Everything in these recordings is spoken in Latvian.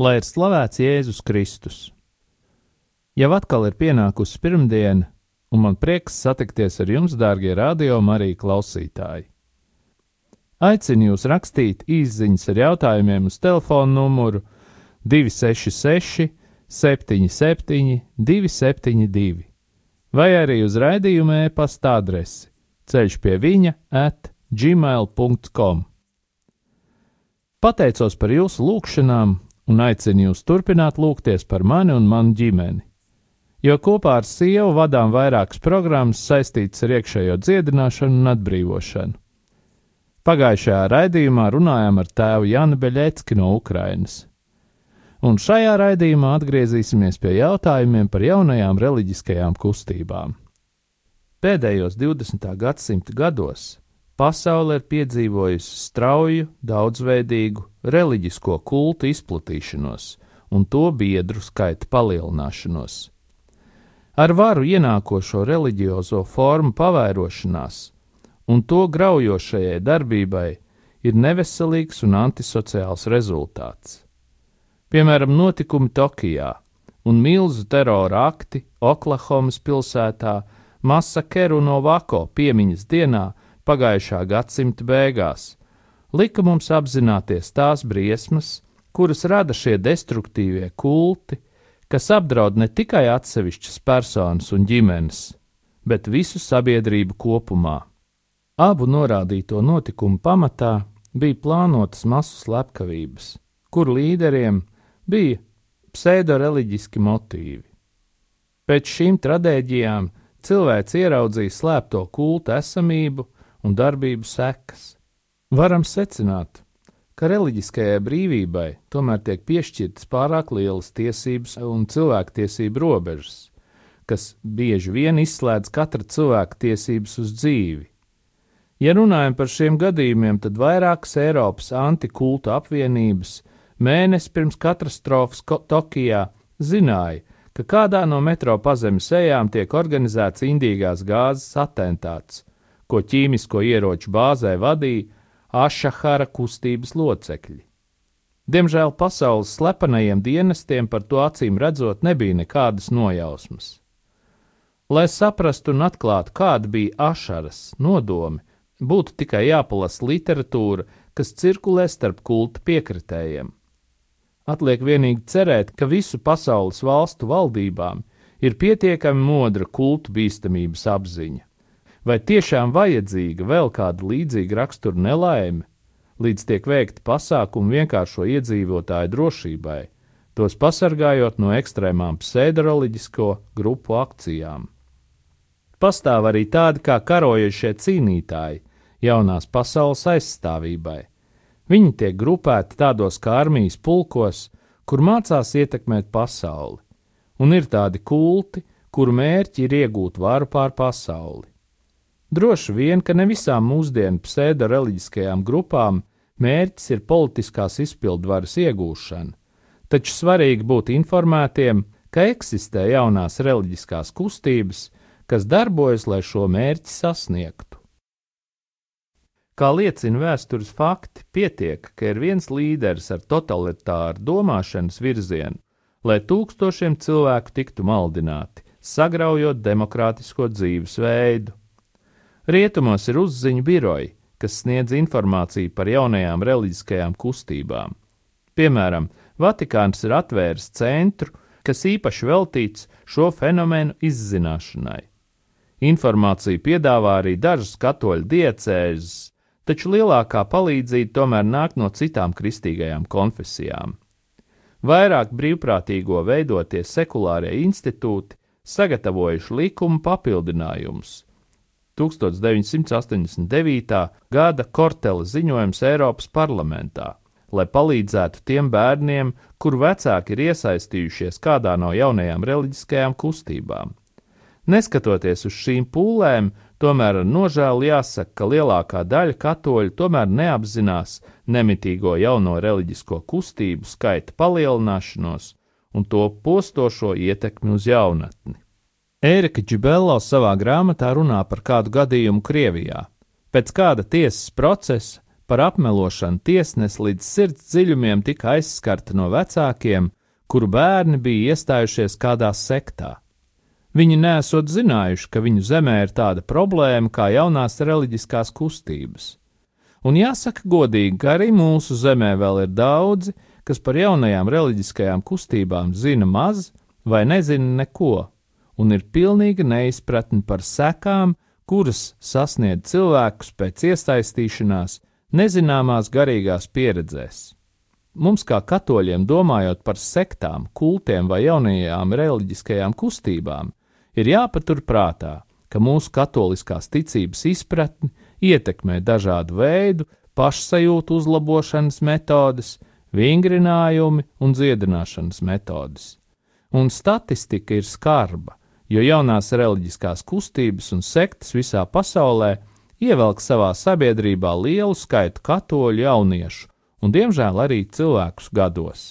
lai ir slavēts Jēzus Kristus. Jau atkal ir pienākusi pirmdiena, un man prieks satikties ar jums, dārgie radio Marija klausītāji. Aicinu jūs rakstīt īsiņas ar jautājumiem uz telefona numuru 266, 77, 272, vai arī uz raidījuma e-pasta adresi ceļš pie viņa at gmail.com. Pateicos par jūsu lūgšanām un aicinu jūs turpināt lūgties par mani un manu ģimeni, jo kopā ar sievu vadām vairākas programmas saistītas ar iekšējo dziedināšanu un atbrīvošanu. Pagājušajā raidījumā runājām ar tēvu Janu Beļecki no Ukrainas. Un šajā raidījumā atgriezīsimies pie jautājumiem par jaunajām reliģiskajām kustībām. Pēdējos 20. gadsimta gados pasaule ir piedzīvojusi strauju, daudzveidīgu reliģisko kultu izplatīšanos un to biedru skaita palielināšanos. Ar varu ienākošo reliģiozo formu pavairošanās un to graujošajai darbībai ir neveselīgs un antisociāls rezultāts. Piemēram, notikumi Tokijā un milzu terora akti Oklahomas pilsētā Masakeru no Vako piemiņas dienā pagājušā gadsimta beigās, lika mums apzināties tās briesmas, kuras rada šie destruktīvie kulti, kas apdraud ne tikai atsevišķas personas un ģimenes, bet visu sabiedrību kopumā. Abu norādīto notikumu pamatā bija plānotas masu slepkavības, kur līderiem bija pseidoreliģiski motīvi. Pēc šīm traģēdijām cilvēks ieraudzīja slēpto kultu esamību un darbību sekas. Varam secināt, ka reliģiskajai brīvībai tomēr tiek piešķirtas pārāk lielas tiesības un cilvēktiesību robežas, kas bieži vien izslēdz katra cilvēka tiesības uz dzīvi. Ja runājam par šiem gadījumiem, tad vairākas Eiropas antikultu apvienības mēnesi pirms katastrofas Tokijā zināja, ka kādā no metro pazemes ejām tiek organizēts indīgās gāzes atentāts, ko ķīmisko ieroču bāzē vadīja Ašahara kustības locekļi. Diemžēl pasaules slepenajiem dienestiem par to acīm redzot nebija nekādas nojausmas. Lai saprastu un atklātu, kāda bija Ašaras nodomi, būtu tikai jāpalasa literatūra, kas cirkulē starp kulta piekritējiem. Atliek vienīgi cerēt, ka visu pasaules valstu valdībām ir pietiekami modra kultu bīstamības apziņa. Vai tiešām vajadzīga vēl kāda līdzīga rakstura nelaime, līdz tiek veikti pasākumi vienkāršo iedzīvotāju drošībai, tos pasargājot no ekstrēmām pseidoreliģisko grupu akcijām? Pastāv arī tādi kā karojošie cīnītāji jaunās pasaules aizstāvībai. Viņi tiek grupēti tādos kā armijas pulkos, kur mācās ietekmēt pasauli, un ir tādi kulti, kuru mērķi ir iegūt varu pār pasauli. Droši vien, ka ne visām mūsdienu pseido-reliģiskajām grupām mērķis ir politiskās izpildvaras iegūšana, taču svarīgi būt informētiem, ka eksistē jaunās reliģiskās kustības, kas darbojas, lai šo mērķi sasniegtu. Kā liecina vēstures fakti, pietiek, ka ir viens līderis ar totalitāru domāšanas virzienu, lai tūkstošiem cilvēku tiktu maldināti, sagraujot demokrātisko dzīvesveidu. Rietumos ir uzziņu biroji, kas sniedz informāciju par jaunajām reliģiskajām kustībām. Piemēram, Vatikāns ir atvēris centru, kas īpaši veltīts šo fenomenu izzināšanai. Informāciju piedāvā arī dažas katoļu diecēzes, taču lielākā palīdzība tomēr nāk no citām kristīgajām konfesijām. Vairāk brīvprātīgo veidotie sekulārie institūti sagatavojuši likuma papildinājumus, 1989. gada Kortela ziņojums Eiropas parlamentā, lai palīdzētu tiem bērniem, kuru vecāki ir iesaistījušies kādā no jaunajām reliģiskajām kustībām. Neskatoties uz šīm pūlēm, tomēr ar nožēlu jāsaka, ka lielākā daļa katoļu tomēr neapzinās nemitīgo jauno reliģisko kustību skaita palielināšanos un to postošo ietekmi uz jaunatni. Ērika Džibello savā grāmatā runā par kādu gadījumu Krievijā. Pēc kāda tiesas procesa par apmelošanu tiesnesi līdz sirds dziļumiem tika aizskarta no vecākiem, kuru bērni bija iestājušies kādā sektā. Viņi nesot zinājuši, ka viņu zemē ir tāda problēma kā jaunās reliģiskās kustības. Un jāsaka godīgi, ka arī mūsu zemē vēl ir daudzi, kas par jaunajām reliģiskajām kustībām zina maz vai nezina neko, un ir pilnīga neizpratne par sekām, kuras sasniedz cilvēkus pēc iesaistīšanās nezināmās garīgās pieredzēs. Mums, kā katoļiem, domājot par sektām, kultiem vai jaunajām reliģiskajām kustībām, ir jāpatur prātā, ka mūsu katoliskās ticības izpratni ietekmē dažādu veidu pašsajūtu uzlabošanas metodes, vingrinājumi un dziedināšanas metodes. Un statistika ir skarba, jo jaunās reliģiskās kustības un sektas visā pasaulē ievelk savā sabiedrībā lielu skaitu katoļu jauniešu un, diemžēl, arī cilvēkus gados.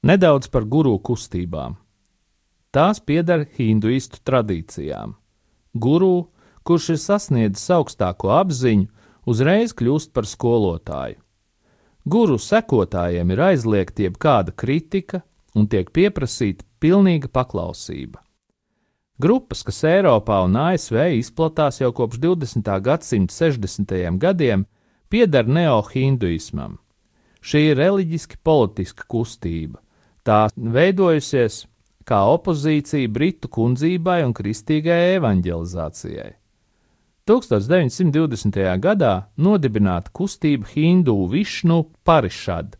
Nedaudz par guru kustībām. Tās pieder hinduistu tradīcijām. Guru, kurš ir sasniedzis augstāko apziņu, uzreiz kļūst par skolotāju. Guru sekotājiem ir aizliegta jebkāda kritika un tiek pieprasīta pilnīga paklausība. Grupas, kas Eiropā un ASV izplatās jau kopš 20. gadsimta 60. gadiem, pieder neohinduismam. Šī ir reliģiski politiska kustība, Tā veidojusies kā opozīcija Britu kundzībai un kristīgajai evanģelizācijai. 1920. gadā nodibināta kustība Hindu Višnu Parišad,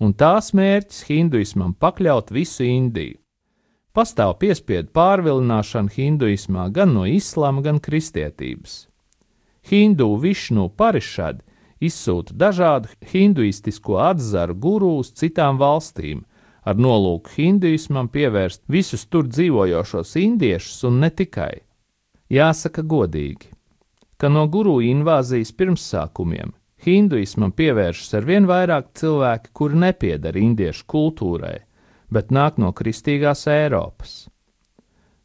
un tās mērķis hinduismam pakļaut visu Indiju. Pastāv piespiedu pārvilināšana hinduismā gan no islāma, gan kristietības. Hindu Višnu Parišad izsūta dažādu hinduistisko atzaru guru uz citām valstīm, ar nolūku hinduismam pievērst visus tur dzīvojošos indiešus un ne tikai. Jāsaka godīgi, ka no guru invāzijas pirmsākumiem hinduismam pievēršas ar vien vairāk cilvēki, kuri nepiedara indiešu kultūrai, bet nāk no kristīgās Eiropas.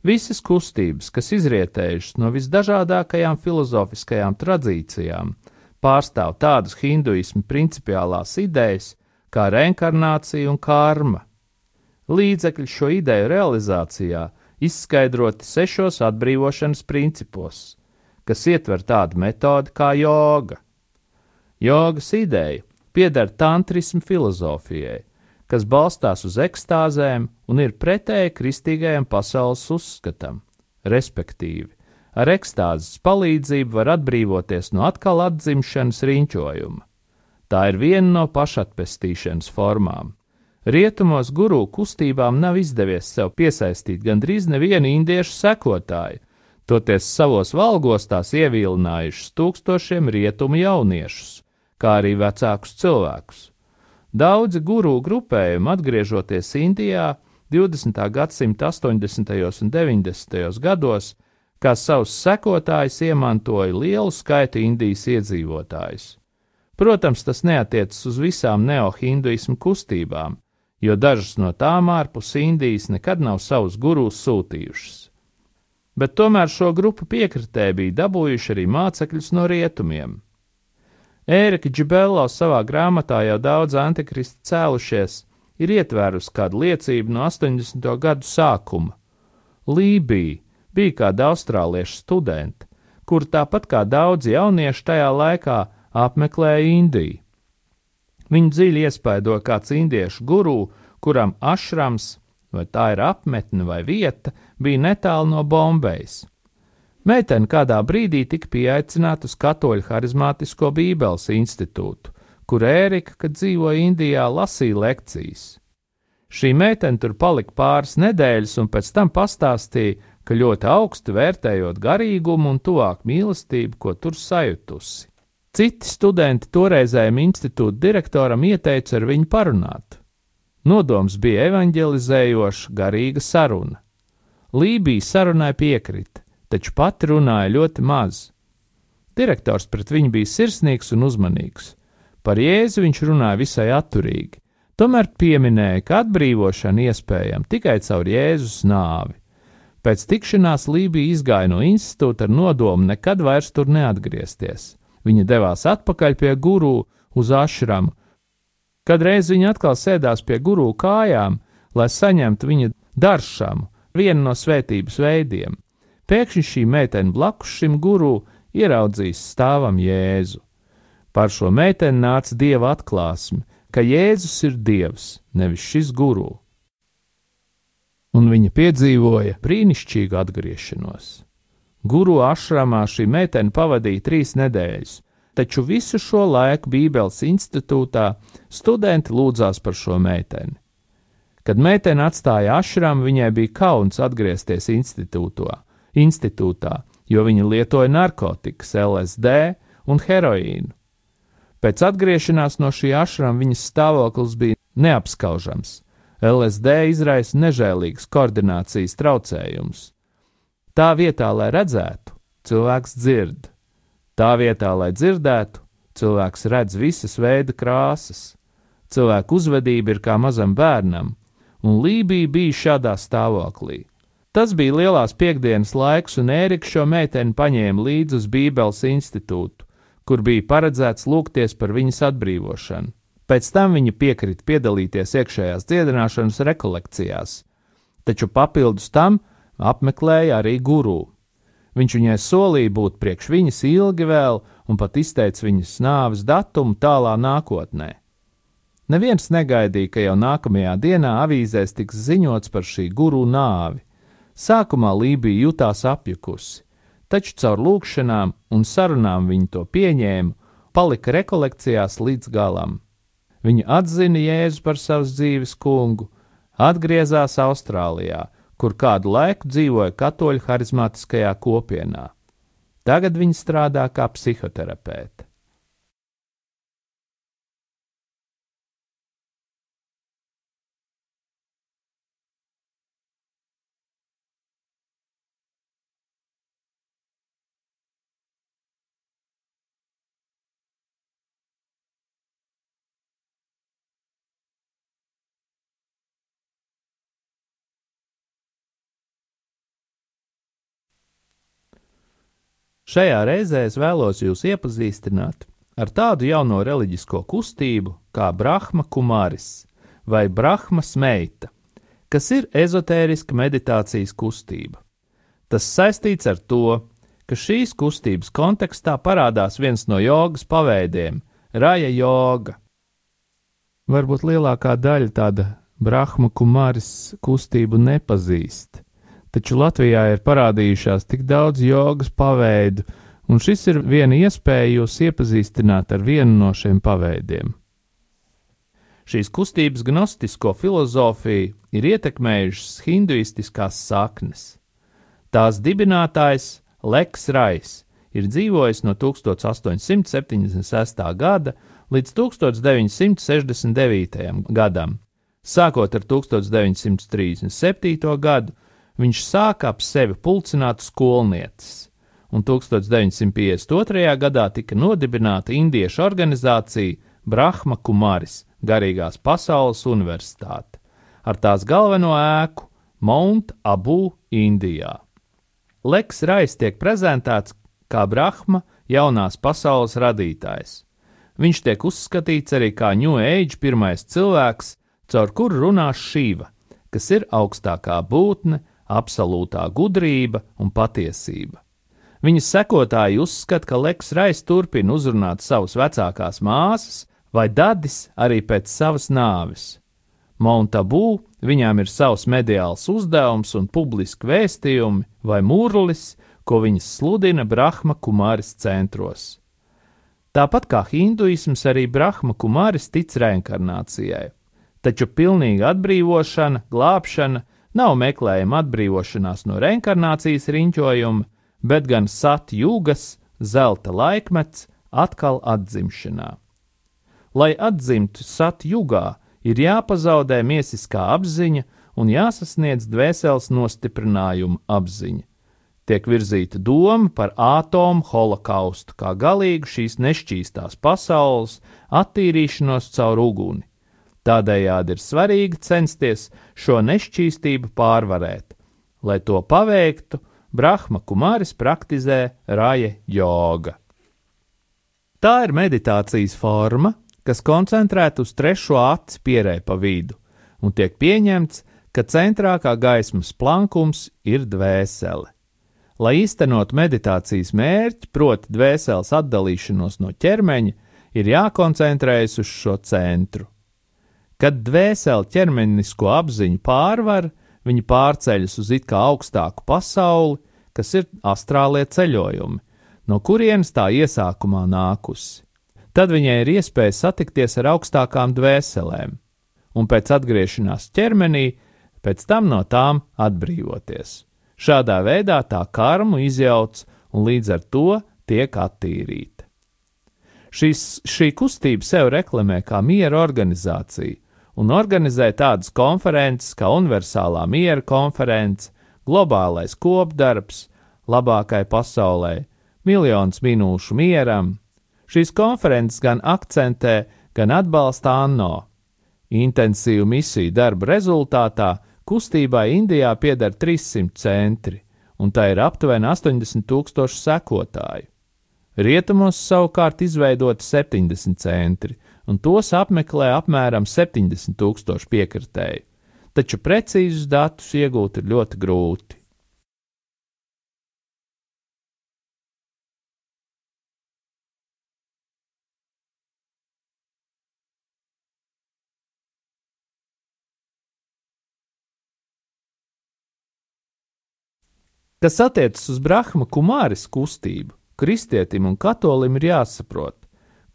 Visas kustības, kas izrietējušas no visdažādākajām filozofiskajām tradīcijām, pārstāv tādas hinduismu principiālās idejas, kā reinkarnācija un karma. Līdzekļi šo ideju realizācijā izskaidroti sešos atbrīvošanas principos, kas ietver tādu metodi kā joga. Jogas ideja pieder tantrismu filozofijai, kas balstās uz ekstāzēm un ir pretēji kristīgajam pasaules uzskatam, respektīvi, ar ekstāzes palīdzību var atbrīvoties no atkal atzimšanas riņķojuma. Tā ir viena no pašatpestīšanas formām. Rietumos guru kustībām nav izdevies sev piesaistīt gandrīz nevienu indiešu sekotāju, toties savos valgos tās ievilinājušas tūkstošiem rietumu jauniešus, kā arī vecākus cilvēkus. Daudzi guru grupējumi, atgriežoties Indijā 20. gadsimta 80. un 90. gados, kā savus sekotājus iemantoja lielu skaitu Indijas iedzīvotājus. Protams, tas neatiecas uz visām neohinduismu kustībām, jo dažas no tām ārpus Indijas nekad nav savus gurus sūtījušas. Bet tomēr šo grupu piekritē bija dabūjuši arī mācekļus no rietumiem. Ērika Džibello savā grāmatā jau daudz antikristi cēlušies, ir ietvērusi kādu liecību no 80. gadu sākuma. Lībija bija kāda austrāliešu studenta, kur tāpat kā daudzi jaunieši tajā laikā apmeklēja Indiju. Viņu dziļi iespaidoja kāds indiešu guru, kuram ašrams, vai tā ir apmetne vai vieta, bija netālu no Bombejas. Meitene kādā brīdī tika pieaicināta uz Katoļu harizmātisko Bībeles institūtu, kur Ērika, kad dzīvoja Indijā, lasīja lekcijas. Šī meitene tur palika pāris nedēļas, un pēc tam pastāstīja, ka ļoti augstu vērtējot garīgumu un tuvāk mīlestību, ko tur sajutusi. Citi studenti toreizējiem institūta direktoram ieteica ar viņu parunāt. Nodoms bija evanģelizējoša, garīga saruna. Lībija sarunai piekrita, taču pati runāja ļoti maz. Direktors pret viņu bija sirsnīgs un uzmanīgs. Par jēzu viņš runāja visai atturīgi, tomēr pieminēja, ka atbrīvošana iespējama tikai caur Jēzus nāvi. Pēc tikšanās Lībija izgāja no institūta ar nodomu nekad vairs tur neatgriezties. Viņa devās atpakaļ pie guru uz ašramu. Kadreiz viņa atkal sēdās pie guru kājām, lai saņemtu viņa daršamu, vienu no svētības veidiem. Pēkšņi šī meitene blakus šim guru ieraudzījis stāvam Jēzu. Par šo meiteni nāca dieva atklāsme, ka Jēzus ir dievs, nevis šis guru. Un viņa piedzīvoja brīnišķīgu atgriešanos. Guru ašramā šī meitene pavadīja trīs nedēļas, taču visu šo laiku Bībeles institūtā studenti lūdzās par šo meiteni. Kad meitene atstāja ašramu, viņai bija kauns atgriezties institūtā, jo viņa lietoja narkotikas, LSD un heroīnu. Pēc atgriešanās no šī ašrama viņas stāvoklis bija neapskaužams. LSD izraisa nežēlīgas koordinācijas traucējumus. Tā vietā, lai redzētu, cilvēks dzird. Tā vietā, lai dzirdētu, cilvēks redz visas veida krāsas. Cilvēka uzvedība ir kā mazam bērnam, un Lībija bija šādā stāvoklī. Tas bija lielās piekdienas laiks, un Ērika šo meiteni paņēma līdzi uz Bībeles institūtu, kur bija paredzēts lūgties par viņas atbrīvošanu. Pēc tam viņa piekrita piedalīties iekšējās dziedināšanas rekolekcijās, taču papildus tam apmeklēja arī guru. Viņš viņai solīja būt priekš viņas ilgi vēl, un pat izteica viņas nāves datumu tālā nākotnē. Neviens negaidīja, ka jau nākamajā dienā avīzēs tiks ziņots par šī guru nāvi. Sākumā Lībija jutās apjukusi, taču caur lūkšanām un sarunām viņa to pieņēma, palika rekolekcijās līdz galam. Viņa atzina Jēzu par savas dzīves kungu, atgriezās Austrālijā, kur kādu laiku dzīvoja katoļu harizmātiskajā kopienā. Tagad viņa strādā kā psihoterapeite. Šajā reizē es vēlos jūs iepazīstināt ar tādu jauno reliģisko kustību kā Brahma Kumaris vai Brahmas meita, kas ir ezotēriska meditācijas kustība. Tas saistīts ar to, ka šīs kustības kontekstā parādās viens no jogas paveidiem - raja joga. Varbūt lielākā daļa tāda Brahma Kumaris kustību nepazīst, taču Latvijā ir parādījušās tik daudz jogas paveidu, un šis ir viena iespēja jūs iepazīstināt ar vienu no šiem paveidiem. Šīs kustības gnostisko filozofiju ir ietekmējušas hinduistiskās saknes. Tās dibinātājs Leks Rais ir dzīvojis no 1876. gada līdz 1969. gadam. Sākot ar 1937. gadu, viņš sāka ap sevi pulcināt skolnieces, un 1952. gadā tika nodibināta indiešu organizācija Brahma Kumaris Garīgās pasaules universitāte ar tās galveno ēku Mount Abu Indijā. Leks Rais tiek prezentēts kā Brahma jaunās pasaules radītājs. Viņš tiek uzskatīts arī kā New Age pirmais cilvēks, caur kuru runās Šīva, kas ir augstākā būtne, absolūtā gudrība un patiesība. Viņas sekotāji uzskata, ka Leks Rais turpina uzrunāt savas vecākās māsas vai dadis arī pēc savas nāves. Montabū viņām ir savs mediāls uzdevums un publiski vēstījumi vai mūrlis, ko viņas sludina Brahma Kumāris centros. Tāpat kā hinduisms, arī Brahma Kumāris tic reinkarnācijai. Taču pilnīga atbrīvošana, glābšana nav meklējama atbrīvošanās no reinkarnācijas riņķojuma, bet gan satjūgas, zelta laikmets, atkal atzimšanā. Lai atzimtu satjūgā, ir jāpazaudē miesiskā apziņa un jāsasniedz dvēseles nostiprinājuma apziņa tiek virzīta doma par atomu holokaustu kā galīgu šīs nešķīstās pasaules attīrīšanos caur uguni. Tādējādi ir svarīgi censties šo nešķīstību pārvarēt. Lai to paveiktu, Brahma Kumāris praktizē raja joga. Tā ir meditācijas forma, kas koncentrēta uz trešo aci pierē pa vidu, un tiek pieņemts, ka centrā kā gaismas plankums ir dvēsele. Lai īstenot meditācijas mērķi, proti, dvēseles atdalīšanos no ķermeņa, ir jākoncentrējas uz šo centru. Kad dvēsele ķermenisko apziņu pārvar, viņa pārceļas uz it kā augstāku pasauli, kas ir astrālie ceļojumi, no kurienes tā iesākumā nākusi. Tad viņai ir iespēja satikties ar augstākām dvēselēm, un pēc atgriešanās ķermenī, pēc tam no tām atbrīvoties. Šādā veidā tā karmu izjauc un līdz ar to tiek attīrīta. Šis, šī kustība sev reklamē kā miera organizācija un organizē tādas konferences kā Universālā miera konference, globālais kopdarbs, labākai pasaulē, miljons minūšu mieram. Šīs konferences gan akcentē, gan atbalsta ANO. Intensīvu misiju darba rezultātā Kustībai Indijā pieder 300 centri, un tā ir aptuveni 80 tūkstoši sekotāju. Rietumos savukārt izveidoti 70 centri, un tos apmeklē apmēram 70 tūkstoši piekritēju, taču precīzus datus iegūt ir ļoti grūti. Kas attiecas uz Brahma kumāris kustību, kristietim un katolim ir jāsaprot,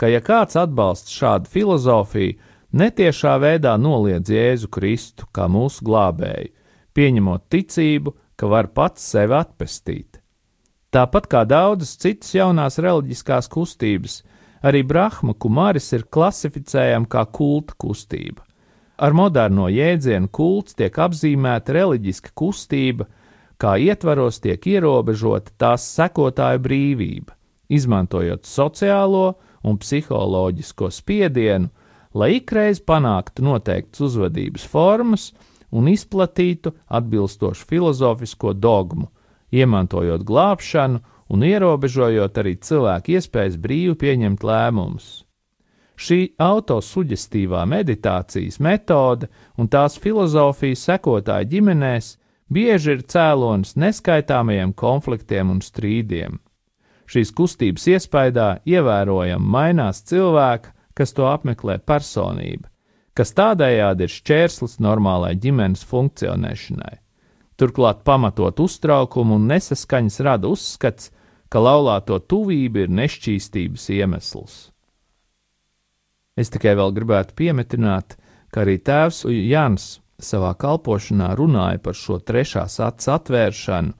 ka ja kāds atbalsta šādu filozofiju, netiešā veidā noliedz Jēzu Kristu kā mūsu glābēju, pieņemot ticību, ka var pats sevi atpestīt. Tāpat kā daudzas citas jaunās reliģiskās kustības, arī Brahma kumāris ir klasificējama kā kulta kustība. Ar moderno jēdzienu kults tiek apzīmēta reliģiska kustība, kā ietvaros tiek ierobežota tās sekotāju brīvība, izmantojot sociālo un psiholoģisko spiedienu, lai ikreiz panāktu noteiktas uzvedības formas un izplatītu atbilstošu filozofisko dogmu, iemantojot glābšanu un ierobežojot arī cilvēku iespējas brīvi pieņemt lēmumus. Šī autosugestīvā meditācijas metode un tās filozofijas sekotāji ģimenēs bieži ir cēlonis neskaitāmajiem konfliktiem un strīdiem. Šīs kustības iespējā ievērojami mainās cilvēka, kas to apmeklē personība, kas tādējādi ir šķērslis normālai ģimenes funkcionēšanai. Turklāt pamatot uztraukumu un nesaskaņas rada uzskats, ka laulāto tuvība ir nešķīstības iemesls. Es tikai vēl gribētu piemetināt, ka arī tēvs Jans savā kalpošanā runāja par šo trešās acis atvēršanu.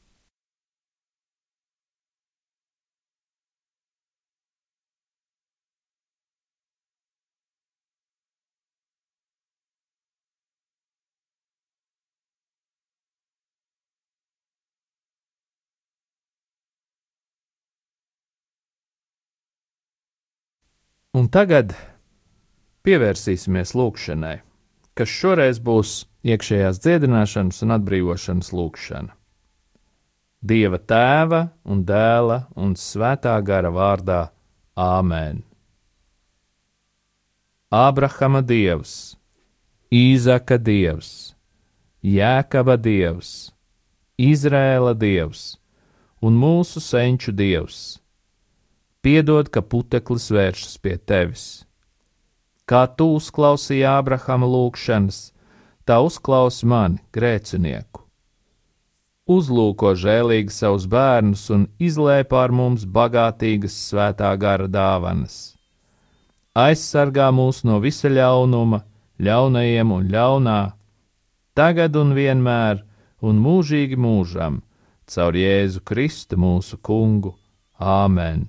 Un tagad pievērsīsimies lūkšanai, kas šoreiz būs iekšējās dziedināšanas un atbrīvošanas lūkšana. Dieva tēva un dēla un svētā gara vārdā Āmen. Ābrahama dievs, Īzaka dievs, Jēkaba dievs, Izrēla dievs un mūsu senču dievs, piedod, ka puteklis vēršas pie tevis. Kā tu uzklausīji Ābrahama lūgšanas, tā uzklaus mani, grēcinieku. Uzlūko žēlīgi savus bērnus un izlēj pār mums bagātīgas svētā gara dāvanas. Aizsargā mūs no visa ļaunuma, ļaunajiem un ļaunā, tagad un vienmēr un mūžīgi mūžam, caur Jēzu Kristu mūsu kungu. Āmen!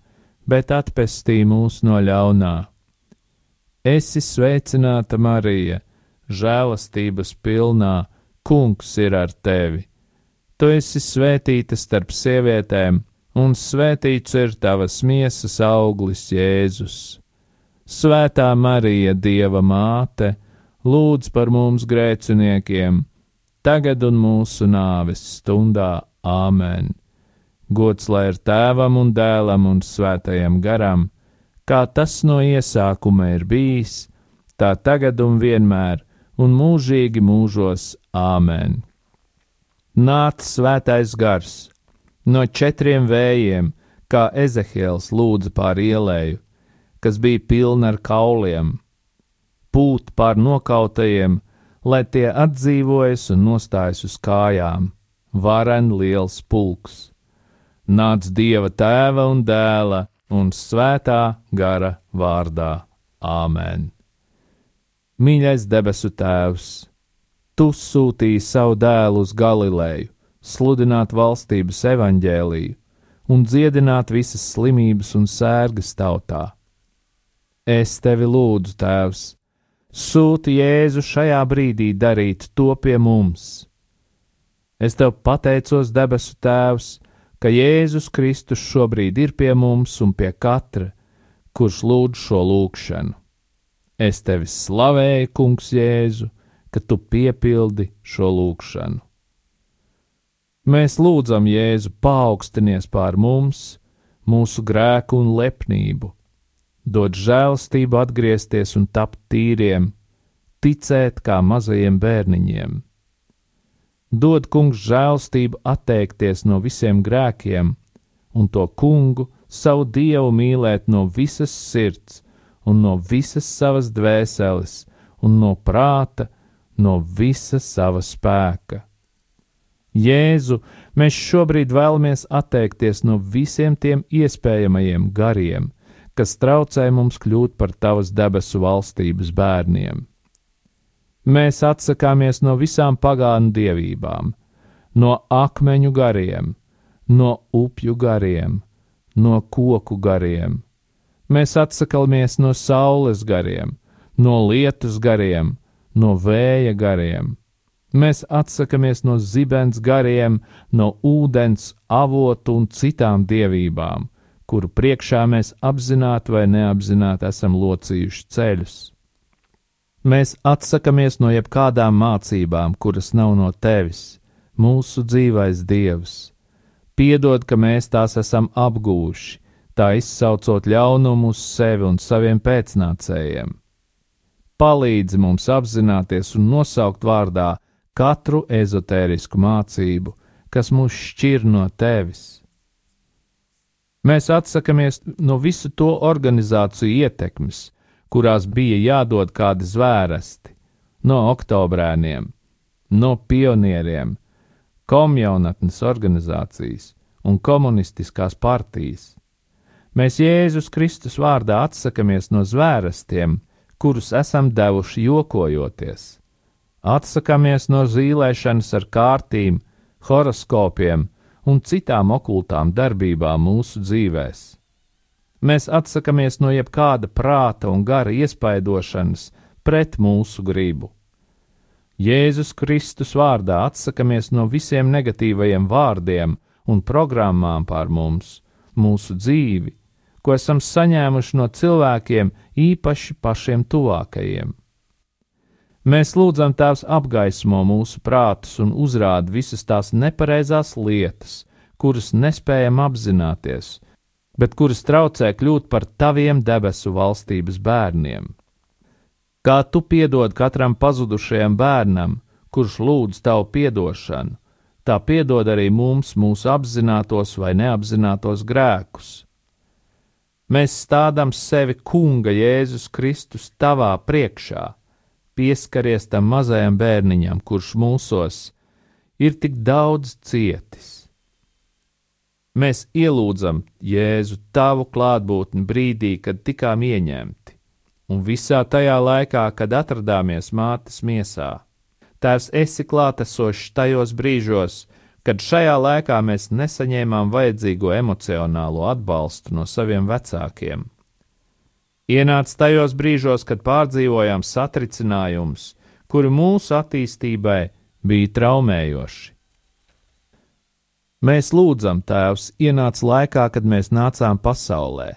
bet atpestī mūs no ļaunā. Esi sveicināta, Marija, žēlastības pilnā, Kungs ir ar tevi. Tu esi svētīta starp sievietēm, un svētīts ir tavas miesas auglis, Jēzus. Svētā Marija, Dieva māte, lūdz par mums grēciniekiem, tagad un mūsu nāves stundā. Āmen! Gods lai ir tēvam un dēlam un svētajam garam, kā tas no iesākuma ir bijis, tā tagad un vienmēr, un mūžīgi mūžos. Āmen! Nāc svētais gars no četriem vējiem, kā Ezehiels lūdza pār ielēju, kas bija pilna ar kauliem, pūt pār nokautajiem, lai tie atdzīvojas un nostājas uz kājām, varen liels pulks nāc Dieva tēva un dēla un svētā gara vārdā. Āmen! Mīļais debesu Tēvs, Tu sūtīji savu dēlu uz Galileju, sludināt valstības evaņģēliju un dziedināt visas slimības un sērgas tautā. Es tevi lūdzu, Tēvs, sūti Jēzu šajā brīdī darīt to pie mums. Es tev pateicos, debesu Tēvs, ka Jēzus Kristus šobrīd ir pie mums un pie katra, kurš lūdz šo lūgšanu. Es tevi slavēju, Kungs, Jēzu, ka tu piepildi šo lūgšanu. Mēs lūdzam Jēzu paaugstinies pār mums, mūsu grēku un lepnību, dod žēlstību atgriezties un tapt tīriem, ticēt kā mazajiem bērniņiem Dod kungs žēlstību atteikties no visiem grēkiem, un to kungu, savu dievu mīlēt no visas sirds, un no visas savas dvēseles, un no prāta, no visa sava spēka. Jēzu, mēs šobrīd vēlamies atteikties no visiem tiem iespējamajiem gariem, kas traucē mums kļūt par tavas debesu valstības bērniem. Mēs atsakāmies no visām pagānu dievībām, no akmeņu gariem, no upju gariem, no koku gariem. Mēs atsakāmies no saules gariem, no lietus gariem, no vēja gariem. Mēs atsakāmies no zibens gariem, no ūdens, avotu un citām dievībām, kuru priekšā mēs apzināti vai neapzināti esam locījuši ceļus. Mēs atsakāmies no jebkādām mācībām, kuras nav no tevis, mūsu dzīvais dievs. Piedod, ka mēs tās esam apgūši, tā izsaucot ļaunumu uz sevi un saviem pēcnācējiem. Palīdzi mums apzināties un nosaukt vārdā katru ezotērisku mācību, kas mūs šķir no tevis. Mēs atsakāmies no visu to organizāciju ietekmes, kurās bija jādod kādi zvērsti no oktobrēniem, no pionieriem, komjaunatnes organizācijas un komunistiskās partijas. Mēs Jēzus Kristus vārdā atsakamies no zvērstiem, kurus esam devuši jokojoties. Atsakamies no zīlēšanas ar kārtīm, horoskopiem un citām okultām darbībām mūsu dzīvēm Mēs atsakāmies no jebkāda prāta un gara iespaidošanas pret mūsu gribu. Jēzus Kristus vārdā atsakāmies no visiem negatīvajiem vārdiem un programmām pār mums, mūsu dzīvi, ko esam saņēmuši no cilvēkiem, īpaši pašiem tuvākajiem. Mēs lūdzam Tēvs apgaismo mūsu prātus un uzrāda visas tās nepareizās lietas, kuras nespējam apzināties, bet kuras traucē kļūt par taviem debesu valstības bērniem. Kā tu piedod katram pazudušajam bērnam, kurš lūdz tavu piedošanu, tā piedod arī mums mūsu apzinātos vai neapzinātos grēkus. Mēs stādām sevi Kunga Jēzus Kristus tavā priekšā, pieskaries tam mazajam bērniņam, kurš mūsos ir tik daudz cietis. Mēs ielūdzam Jēzu tavu klātbūtni brīdī, kad tikām ieņemti, un visā tajā laikā, kad atradāmies mātes miesā Tēvs, esi klātesošs tajos brīžos, kad šajā laikā mēs nesaņēmām vajadzīgo emocionālo atbalstu no saviem vecākiem. Ienāca tajos brīžos, kad pārdzīvojām satricinājumus, kuri mūsu attīstībai bija traumējoši. Mēs lūdzam, Tēvs, ienāca laikā, kad mēs nācām pasaulē.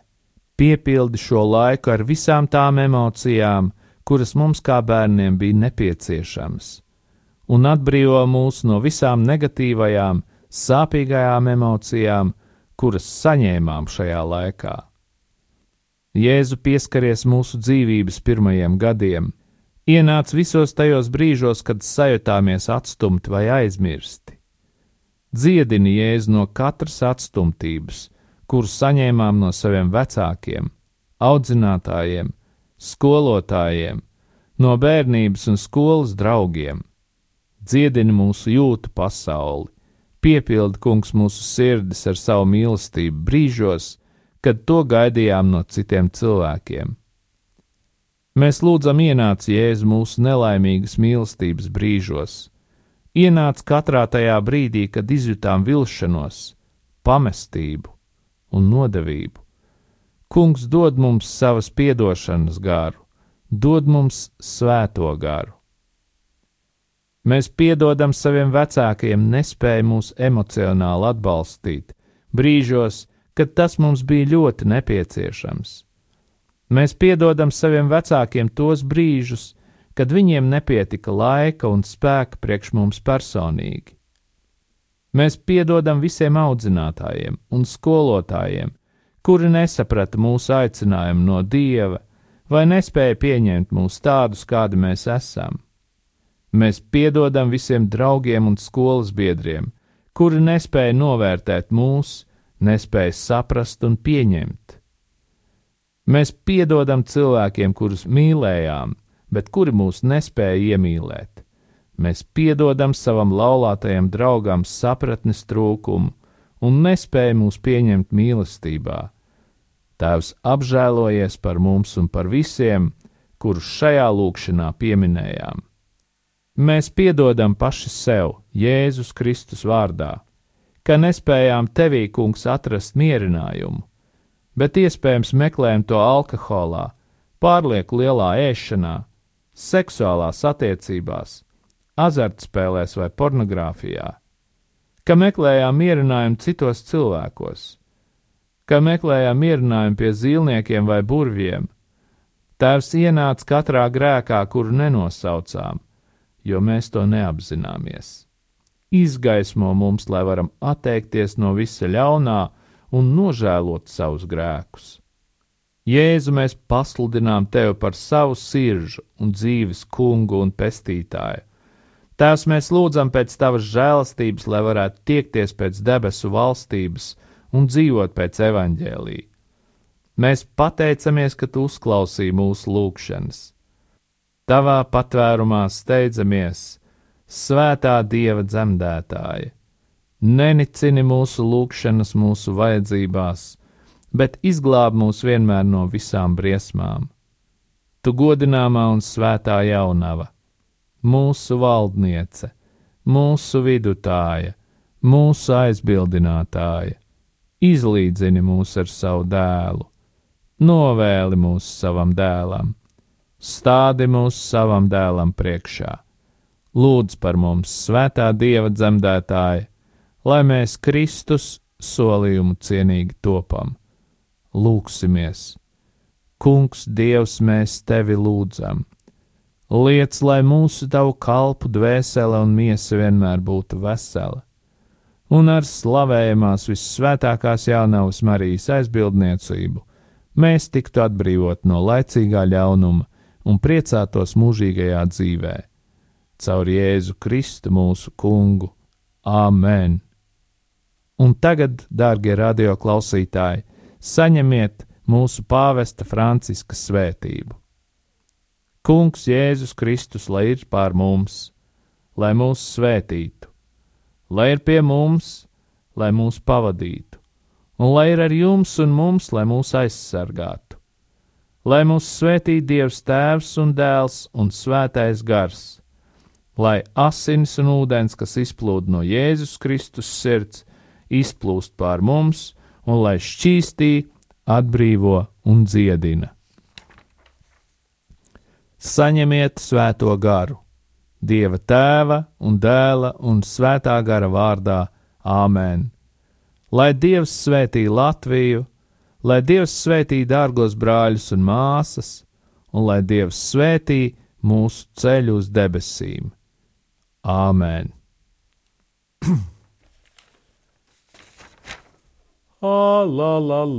Piepildi šo laiku ar visām tām emocijām, kuras mums kā bērniem bija nepieciešamas un atbrīvo mūs no visām negatīvajām, sāpīgajām emocijām, kuras saņēmām šajā laikā. Jēzu pieskaries mūsu dzīvības pirmajiem gadiem, ienāc visos tajos brīžos, kad sajutāmies atstumti vai aizmirsti. Dziedini Jēzu no katras atstumtības, kuru saņēmām no saviem vecākiem, audzinātājiem, skolotājiem, no bērnības un skolas draugiem. Dziedini mūsu jūtu pasauli, piepildi kungs mūsu sirdis ar savu mīlestību brīžos, kad to gaidījām no citiem cilvēkiem. Mēs lūdzam, ienāc Jēzu mūsu nelaimīgas mīlestības brīžos, ienāc katrā tajā brīdī, kad izjutām vilšanos, pamestību un nodevību. Kungs dod mums savas piedošanas garu, dod mums svēto garu. Mēs piedodam saviem vecākiem, nespēja mūs emocionāli atbalstīt, brīžos, kad tas mums bija ļoti nepieciešams. Mēs piedodam saviem vecākiem tos brīžus, kad viņiem nepietika laika un spēka priekš mums personīgi. Mēs piedodam visiem audzinātājiem un skolotājiem, kuri nesaprata mūsu aicinājumu no dieva vai nespēja pieņemt mūs tādus, kādi mēs esam. Mēs piedodam visiem draugiem un skolas biedriem, kuri nespēja novērtēt mūs, nespēja saprast un pieņemt. Mēs piedodam cilvēkiem, kurus mīlējām, bet kuri mūs nespēja iemīlēt. Mēs piedodam savam laulātajam draugam sapratnes trūkumu un nespēja mūs pieņemt mīlestībā. Tēvs apžēlojies par mums un par visiem, kurus šajā lūkšanā pieminējām. Mēs piedodam paši sev, Jēzus Kristus vārdā, ka nespējām tevī, kungs, atrast mierinājumu, bet iespējams meklējam to alkoholā, pārlieku lielā ēšanā, seksuālās attiecībās, azartspēlēs vai pornogrāfijā, ka meklējām mierinājumu citos cilvēkos, ka meklējām mierinājumu pie zīlniekiem vai burviem. Tēvs ienāca katrā grēkā, kuru nenosaucām jo mēs to neapzināmies. Izgaismo mums, lai varam atteikties no visa ļaunā un nožēlot savus grēkus. Jēzu mēs pasludinām tevi par savu sirdžu un dzīves kungu un pestītāju. Tēvs, mēs lūdzam pēc tavas žēlastības, lai varētu tiekties pēc debesu valstības un dzīvot pēc evaņģēlī. Mēs pateicamies, ka tu uzklausīji mūsu lūgšanas Tavā patvērumā steidzamies, svētā dieva dzemdētāja. Nenicini mūsu lūgšanas, mūsu vajadzībās, bet izglāb mūs vienmēr no visām briesmām. Tu godināmā un svētā jaunava, mūsu valdniece, mūsu vidutāja, mūsu aizbildinātāja, izlīdzini mūs ar savu dēlu, novēli mūs savam dēlam stādi mūs savam dēlam priekšā. Lūdz par mums, svētā Dieva dzemdētāja, lai mēs Kristus solījumu cienīgi topam. Lūksimies! Kungs, Dievs, mēs tevi lūdzam! Liec, lai mūsu tavu kalpu dvēsele un miesa vienmēr būtu vesela, un ar slavējamās vissvētākās jaunavas Marijas aizbildniecību mēs tiktu atbrīvot no laicīgā ļaunuma un priecātos mūžīgajā dzīvē. Caur Jēzu Kristu mūsu kungu. Āmen! Un tagad, dārgie radioklausītāji, saņemiet mūsu pāvesta Franciska svētību. Kungs Jēzus Kristus, lai ir pār mums, lai mūs svētītu, lai ir pie mums, lai mūs pavadītu, un lai ir ar jums un mums, lai mūs aizsargātu, lai mūs svētī Dievs Tēvs un Dēls un Svētais Gars, lai asins un ūdens, kas izplūd no Jēzus Kristus sirds, izplūst pār mums, un lai šķīstī, atbrīvo un dziedina saņemiet svēto garu, Dieva tēva un dēla un svētā gara vārdā Āmen. Lai Dievs svētī Latviju, lai Dievs svētī dārgos brāļus un māsas, un lai Dievs svētī mūsu ceļu uz debesīm. Āmen! Ah, la la la.